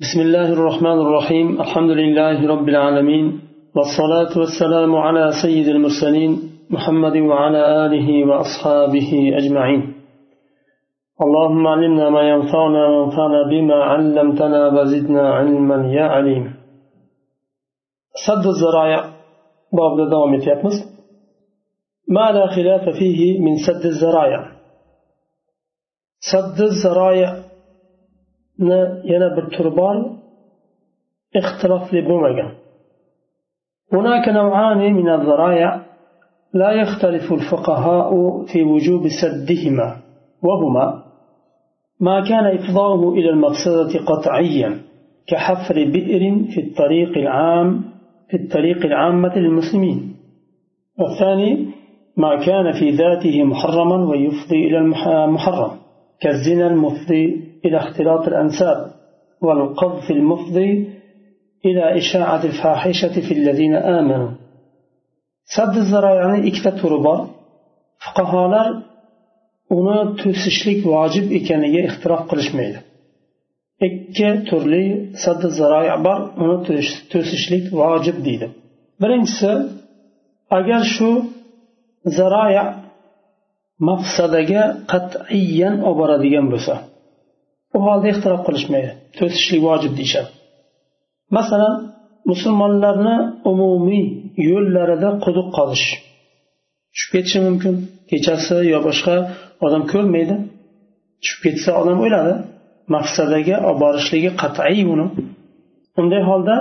بسم الله الرحمن الرحيم الحمد لله رب العالمين والصلاة والسلام على سيد المرسلين محمد وعلى آله وأصحابه أجمعين اللهم علمنا ما ينفعنا وانفعنا بما علمتنا وزدنا علما يا عليم سد الزرايع باب دوام يتيقمس ما لا خلاف فيه من سد الزرايع سد الزرايع yana bir turi bor ixtilofli bo'lmagan. هناك نوعان من الذرائع لا يختلف الفقهاء في وجوب سدهما وهما ما كان إفضاؤه إلى المقصدة قطعيا كحفر بئر في الطريق العام في الطريق العامة للمسلمين والثاني ما كان في ذاته محرما ويفضي إلى المحرم كالزنا المفضي إلى اختلاط الأنساب والقذف المفضي إلى إشاعة الفاحشة في الذين آمنوا سد الزرايعni ikkita turi bor fuqarolar uni to'sishlik vojib ekaniga ixtirof qilishmaydi ikki turli saddi zaroy bor uni to'sishlik vojib deydi birinchisi agar shu zaroya maqsadaga qat'iyan olib boradigan bo'lsa u holda ixtirof qilishmaydi. To'sishlik vojib deyishadi. Masalan musulmonlarni umumiy yo'llarida quduq qazish tushib ketishi mumkin kechasi yo boshqa odam ko'rmaydi. Tushib ketsa odam o'ladi. Maqsadaga olib borishligi qat'iy buni. Unday holda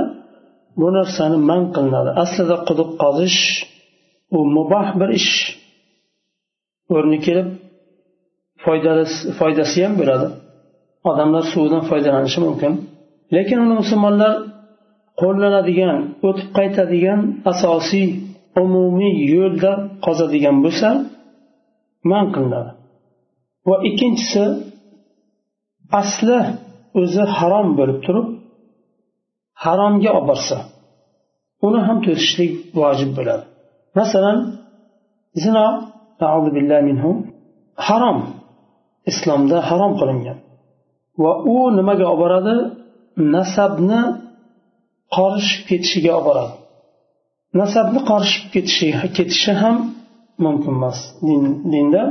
bu narsani man qilinadi. Aslida quduq qozish u muboh bir ish. O'rni kelib foydasi ham bo'ladi. Odamlar suvdan foydalanishi mumkin. Lekin uni musulmonlar qo'llanadigan o'tib qaytadigan asosiy umumiy yo'lda qozadigan bo'lsa man qilinadi. Va ikkinchisi asli o'zi harom bo'lib turib haromga olib borsa uni ham to'sishlik vojib bo'ladi. Masalan zino harom islomda harom qilingan. Va u nimaga olib boradi nasabni qorishib ketishiga olib boradi nasabni qorishib ketishi ketishi ham mumkin emas dinda.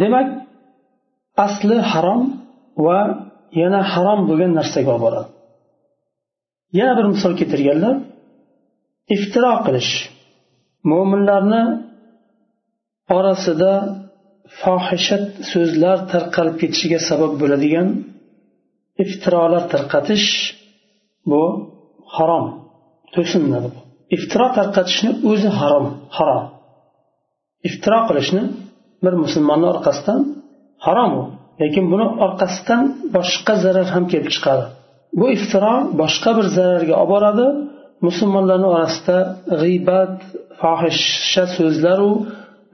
Demak asli harom va yana harom bo'lgan narsaga olib boradi yana bir misol keltirganlar. Iftiro qilish. Mo'minlarni orasida fohishat so'zlar tarqalib ketishiga sabab bo'ladigan iftirolar tarqatish bu harom. To'sinadi iftiro tarqatishni o'zi harom harom. Iftiro qilishni bir musulmonni orqasidan harom u. Lekin buni orqasidan boshqa zarar ham kelib chiqadi. Bu iftiro boshqa bir zararga olib boradi. Musulmonlarni orasida g'iybat fohisha so'zlaru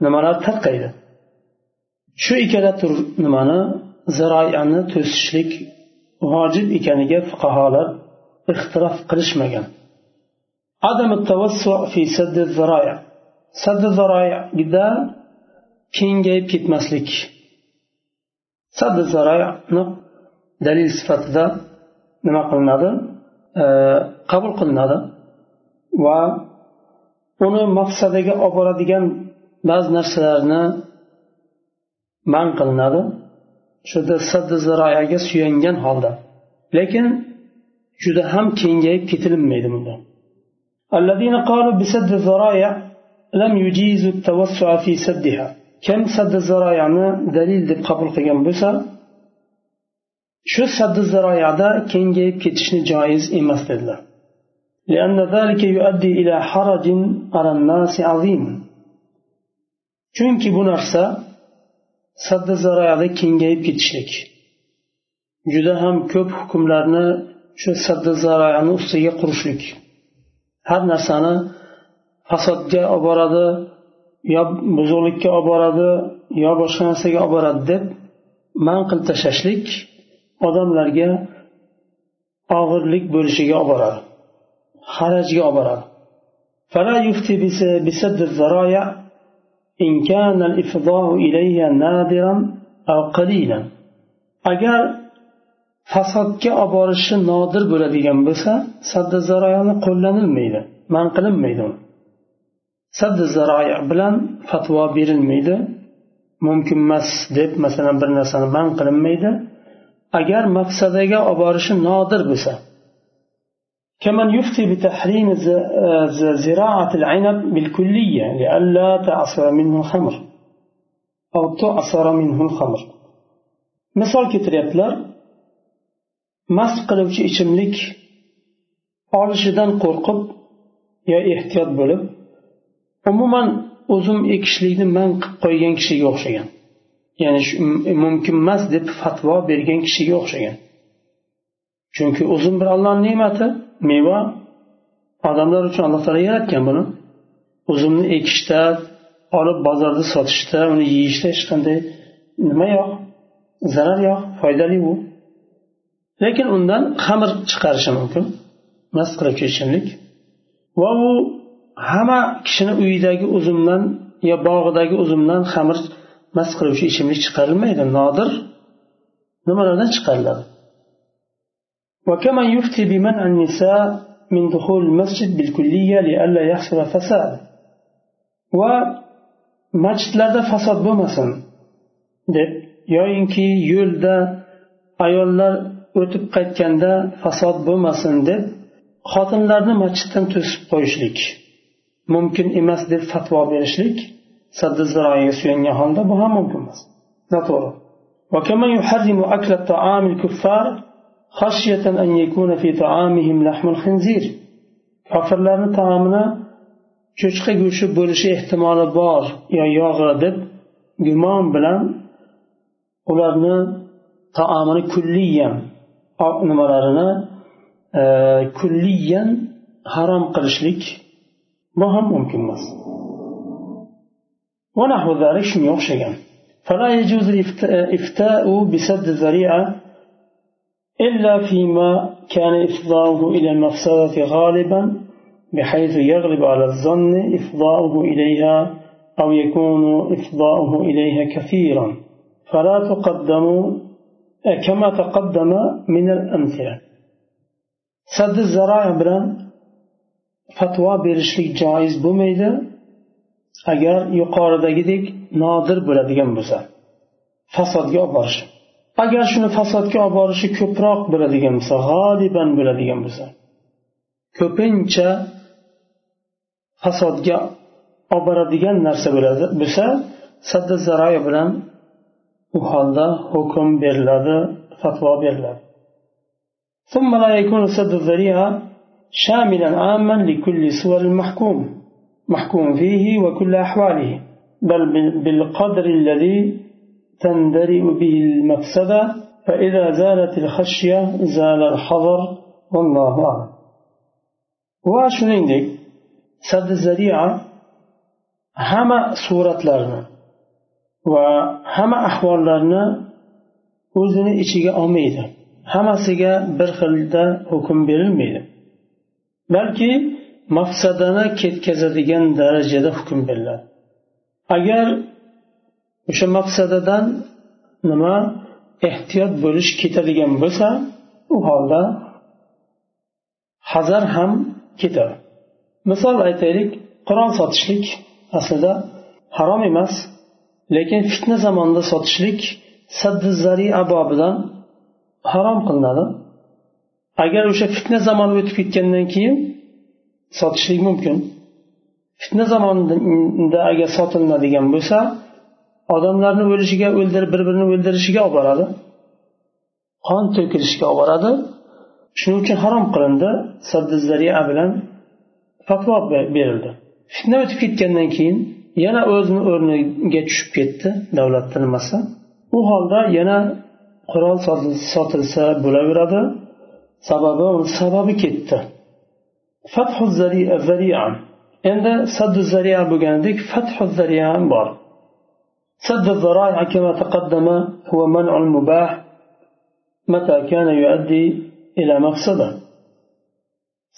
nimalar tarqaydi? Shu ikkala tur nimani? Ziroyani to'sishlik vojib ekaniga fuqarolar ixtirof qilishmagan. Adam fi saddi ziroya saddi kengayib ketmaslik. Saddi ziroyani dalil sifatida nima qilinadi? Qabul qilinadi. Va uni maqsadiga olib boradigan ba'zi narsalarni man qilinadi shunda saddi ziroyaga suyangan holda lekin juda ham kengayib ketilmaydi bunda الذين قالوا بسد الذرائع لم يجيزوا التوسع في سدها كم سد الذرائع دليل deb qabul qilgan bo'lsa shu saddi ziroyada kengayib ketishni joiz emas dedilar لأن ذلك يؤدي إلى حرج على الناس عظيم chunki bu narsa sadda zaroyada kengayib ketishlik. Juda ham ko'p hukmlarni shu sadda zaroyani ustiga qurishlik. Har narsani fasodga olib boradi yo buzuqlikka olib boradi yo boshqa narsaga olib boradi deb man qilib tashlashlik odamlarga og'irlik bo'lishiga olib boradi harajga olib boradi. إن كان الإفضاء إليها نادرا أو قليلا أجر fasodga olib borishi nodir bo'ladigan bo'lsa sadda zaroyani qo'llanilmaydi man qilinmaydi sadda zaroya bilan fatvo berilmaydi mumkin emas deb masalan bir narsani man qilinmaydi agar maqsadaga olib borishi nodir bo'lsa كمن يفتي بتحريم زراعة العنب بالكلية لئلا تعصر منه الخمر أو تعصر منه الخمر مثال keltiryaptilar mast qiluvchi ichimlik olishidan qo'rqib yo ehtiyot bo'lib umuman uzum ekishlikni man qilib qo'ygan kishiga o'xshagan ya'ni mumkin emas deb fatvo bergan kishiga o'xshagan chunki uzum bir allohni ne'mati meva odamlar uchun alloh taolo yaratgan buni. Uzumni ekishda olib bozorda sotishda uni yeyishda hech qanday nima yo'q zarar yo'q foydali u lekin undan xamir chiqarishi mumkin. Mast qiluvchi ichimlik va u hamma kishini uyidagi uzumdan yo bog'idagi uzumdan xamir mast qiluvchi ichimlik chiqarilmaydi. Nodir nimalardan chiqariladi? وكما يفتي بمنع النساء من دخول المسجد بالكلية لئلا يحصل فساد ومسجدlarda fasod bo'lmasin deb yoyinki yo'lda ayollar o'tib qaytganda fasod bo'lmasin deb xotinlarni masjiddan to'sib qo'yishlik mumkin emas deb fatvo berishlik saddi ziroyaga suyangan holda bu ham mumkin emas noto'g'ri kofirlarni taomini cho'chqa go'shti bo'lishi ehtimoli bor yo yog'i deb gumon bilan ularni taomini kulliyan nimalarini e, kulliyan harom qilishlik bu ham mumkin emas. بسد o'xshagan. إلا فيما كان إفضاؤه إلى المفسدة غالبا بحيث يغلب على الظن إفضاؤه إليها أو يكون إفضاؤه إليها كثيرا. فلا تقدم كما تقدم من الأمثلة. سد الزراعة بلان fatvo berishlik joiz bo'lmaydi agar yuqoridagidek nodir bo'ladigan bo'lsa fasodga olib borishi agar shuni fasodga olib borishi ko'proq bo'ladigan bo'lsa g'oliban bo'ladigan bo'lsa ko'pincha fasodga olib boradigan narsa bo'ladi bo'lsa sadda zaroya bilan u holda hukm beriladi fatvo beriladi ثم لا يكون سد الذريعة شاملا عاما لكل صور المحكوم محكوم فيه وكل أحواله بل بالقدر الذي تندرئ به المفسدة فإذا زالت الخشية زال الحذر والله أعلم وشنيندك سد الذريعة هما صورة لرنا وهما أحوال لرنا o'zini ichiga olmaydi hammasiga bir xilda hukm berilmaydi balki maqsadini ketkazadigan darajada hukm beriladi agar o'sha maqsadadan nima ehtiyot bo'lish ketadigan bo'lsa u holda hazar ham ketadi misol aytaylik qurol sotishlik aslida harom emas lekin fitna zamonida sotishlik saddi zaria bobidan harom qilinadi. Agar o'sha fitna zamoni o'tib ketgandan keyin sotishlik mumkin. Fitna zamonida agar sotilinadigan bo'lsa odamlarni o'lishiga o'ldirib bir birini o'ldirishiga olib boradi. Qon to'kilishiga olib boradi. Shuning uchun harom qilindi. Saddizariya bilan fatvo berildi. Fitna o'tib ketgandan keyin yana o'zini o'rniga tushib ketdi davlatni nimasi u holda yana qurol sotilsa bo'laveradi. Sababi sababi ketdi. Fathu zaria endi saddu zaria bo'lganidek fathu zaria ham bor. سد الذرائع كما تقدم هو منع المباح متى كان يؤدي إلى مقصدة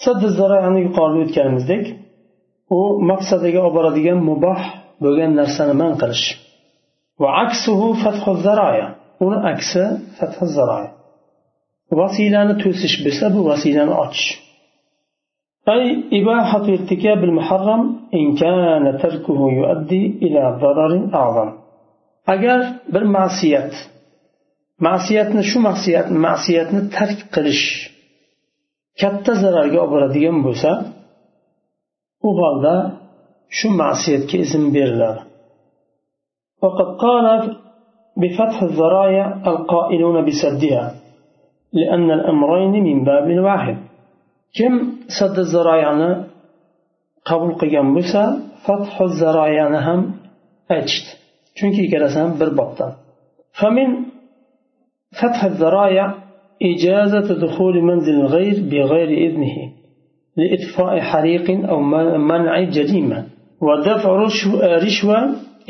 سد الذرائع عن يقال كان مزدك. هو مفسدة عبارة مباح بغن نرسان من قلش وعكسه فتح الذرائع. هو عكس فتح الذرائع. وسيلة توسش بسبب وسيلة أتش. أي إباحة ارتكاب المحرم إن كان تركه يؤدي إلى ضرر أعظم. agar bir ma'siyat ma'siyatni shu ma'siyat ma'siyatni tark qilish katta zararga olib boradigan bo'lsa u holda shu ma'siyatga izn beriladi وقد قال بفتح الذرايع القائلون بسدها لأن الأمرين من باب واحد kim saddi zaroyani qabul qilgan bo'lsa fathu zaroyani ham aytishdi Chunki ikkalasi ham bir bobdan فمن فتح الذرايع إجازة دخول منزل الغير بغير إذنه لإطفاء حريق أو منع جريمة. ودفع رشوة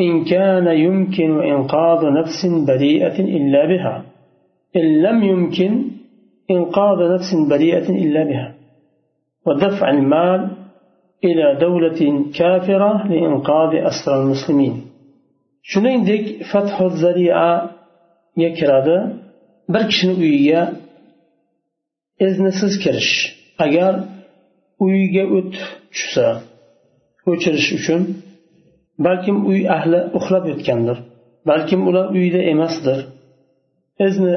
إن كان يمكن إنقاذ نفس بريئة إلا بها. إن لم يمكن إنقاذ نفس بريئة إلا بها. ودفع المال إلى دولة كافرة لإنقاذ أسرى المسلمين. Shuningdek fathu zariaga kiradi. Bir kishini uyiga iznisiz kirish. Agar uyiga o't tushsa o'chirish uchun balkim uy ahli uxlab yotgandir balkim ular uyda emasdir. Izni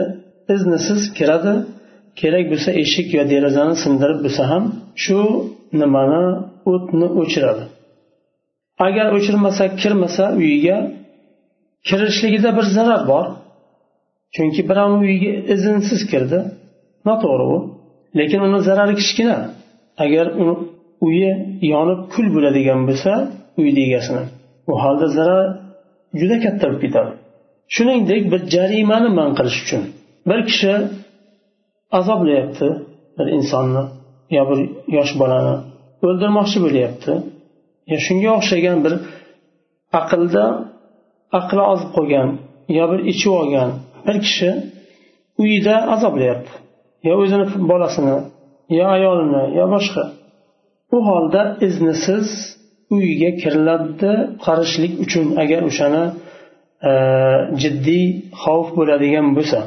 iznisiz kiradi. Kerak bo'lsa eshik yo derazani sindirib bo'lsa ham shu nimani o'tni o'chiradi. Agar o'chirmasa kirmasa uyiga kirishligida bir zarar bor. Chunki birovni uyiga iznsiz kirdi. Noto'g'ri u. Lekin uni zarari kichkina. Agar uni uyi yonib kul bo'ladigan bo'lsa uyni egasini u holda zarar juda katta bo'lib ketadi. Shuningdek bir jarimani man qilish uchun bir kishi azoblayapti bir insonni yo bir yosh bolani o'ldirmoqchi bo'lyapti. Shunga o'xshagan bir aqlda aqli ozib qolgan yo bir ichib olgan bir kishi uyida azoblayapti. Yo o'zini bolasini yo ayolini yo boshqa. U holda iznisiz uyiga kiriladi qarishlik uchun agar o'shani e, jiddiy xavf bo'ladigan bo'lsa.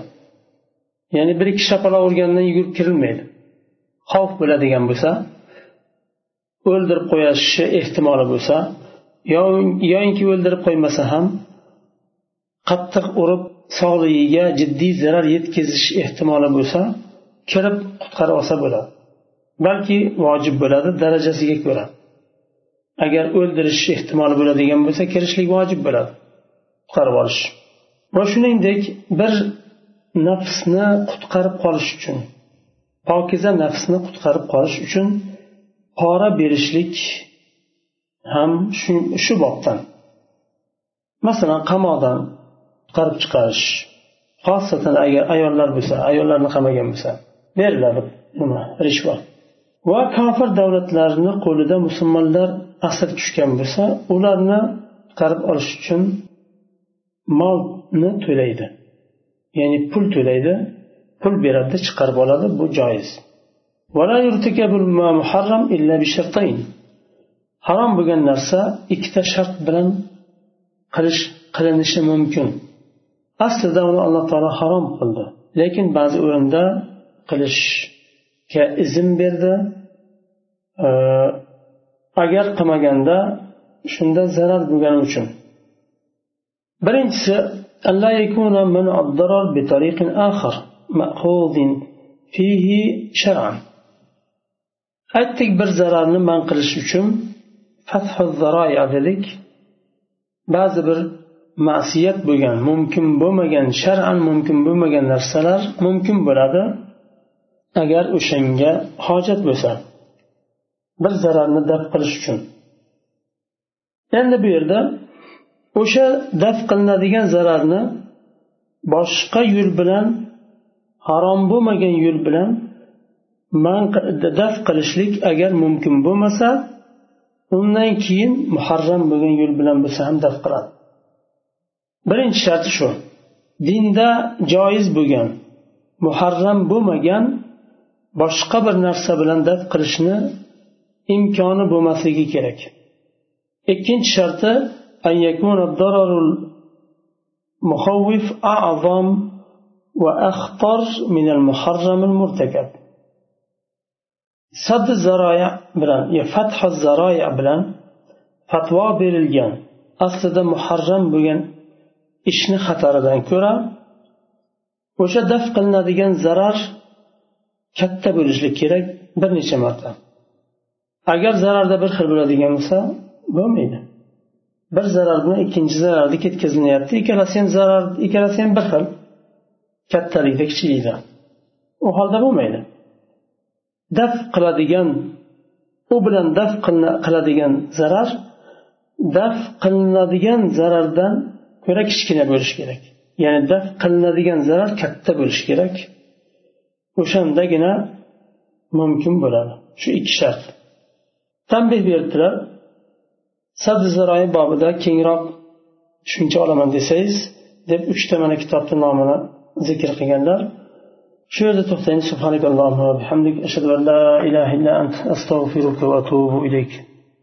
Ya'ni bir ikki shapaloq urgandan yugurib kirilmaydi. Xavf bo'ladigan bo'lsa o'ldirib qo'yishi ehtimoli bo'lsa yoinki o'ldirib qo'ymasa ham qattiq urib sog'ligiga jiddiy zarar yetkazish ehtimoli bo'lsa kirib qutqarib olsa bo'ladi. Balki vojib bo'ladi darajasiga ko'ra. Agar o'ldirish ehtimoli bo'ladigan bo'lsa kirishlik vojib bo'ladi qutqarib olish. Va shuningdek bir nafsni qutqarib qolish uchun pokiza nafsni qutqarib qolish uchun pora berishlik ham shu bobdan. Masalan qamoqdan qutqarib chiqarish xosatan agar ayollar bo'lsa ayollarni qamagan bo'lsa beriladi nima rishvot va kofir davlatlarni qo'lida musulmonlar asir tushgan bo'lsa ularni qutqarib olish uchun molni to'laydi. Ya'ni pul to'laydi pul beradi chiqarib oladi bu joiz. Harom bo'lgan narsa ikkita shart bilan qilish qilinishi mumkin. aslida uni alloh taolo harom qildi lekin ba'zi o'rinda qilishga izn berdi agar qilmaganda shunda zarar bo'lgani uchun birinchisi ألا يكون منع الضرر بطريق آخر مأخوذ فيه شرعا aytdik bir zararni man qilish uchun fathu zaroya dedik ba'zi bir ma'siyat bo'lgan mumkin bo'lmagan shar'an mumkin bo'lmagan narsalar mumkin bo'ladi agar o'shanga hojat bo'lsa. Bir zararni daf qilish uchun. Endi bu yerda o'sha daf qilinadigan zararni boshqa yo'l bilan harom bo'lmagan yo'l bilan daf qilishlik agar mumkin bo'lmasa undan keyin muharram bo'lgan yo'l bilan bo'lsa ham daf qiladi. birinchi sharti shu dinda joiz bo'lgan muharram bo'lmagan boshqa bir narsa bilan daf qilishni imkoni bo'lmasligi kerak ikkinchi sharti أن يكون الضرر المخوف أعظم وأخطر من المحرم المرتكب سد الزرايع بلان يا فتح الزرايع بلان fatvo berilgan aslida muharram bo'lgan ishni xataridan ko'ra o'sha daf qilinadigan zarar katta bo'lishi kerak bir necha marta. Agar zararda bir xil bo'ladigan bo'lsa bo'lmaydi. Bir zarar bilan ikkinchi zararni ketkazilyapti ikkalasi ham zarar ikkalasi ham bir xil. Kattalikda kichiklikda. U holda bo'lmaydi. Daf qiladigan u bilan daf qiladigan zarar daf qilinadigan zarardan ko'ra kichkina bo'lishi kerak. Ya'ni daf qilinadigan zarar katta bo'lishi kerak. O'shandagina mumkin bo'ladi. Shu ikki shart. Tanbeh berdilar sabzi zaroyi bobida kengroq tushuncha olaman desangiz deb uchta mana kitobni nomini zikr qilganlar. Shu yerda to'xtaymiz subhanakallohumma va bihamdik. Ashhadu an la ilaha illa ant. Astag'firuka va atubu ilayk.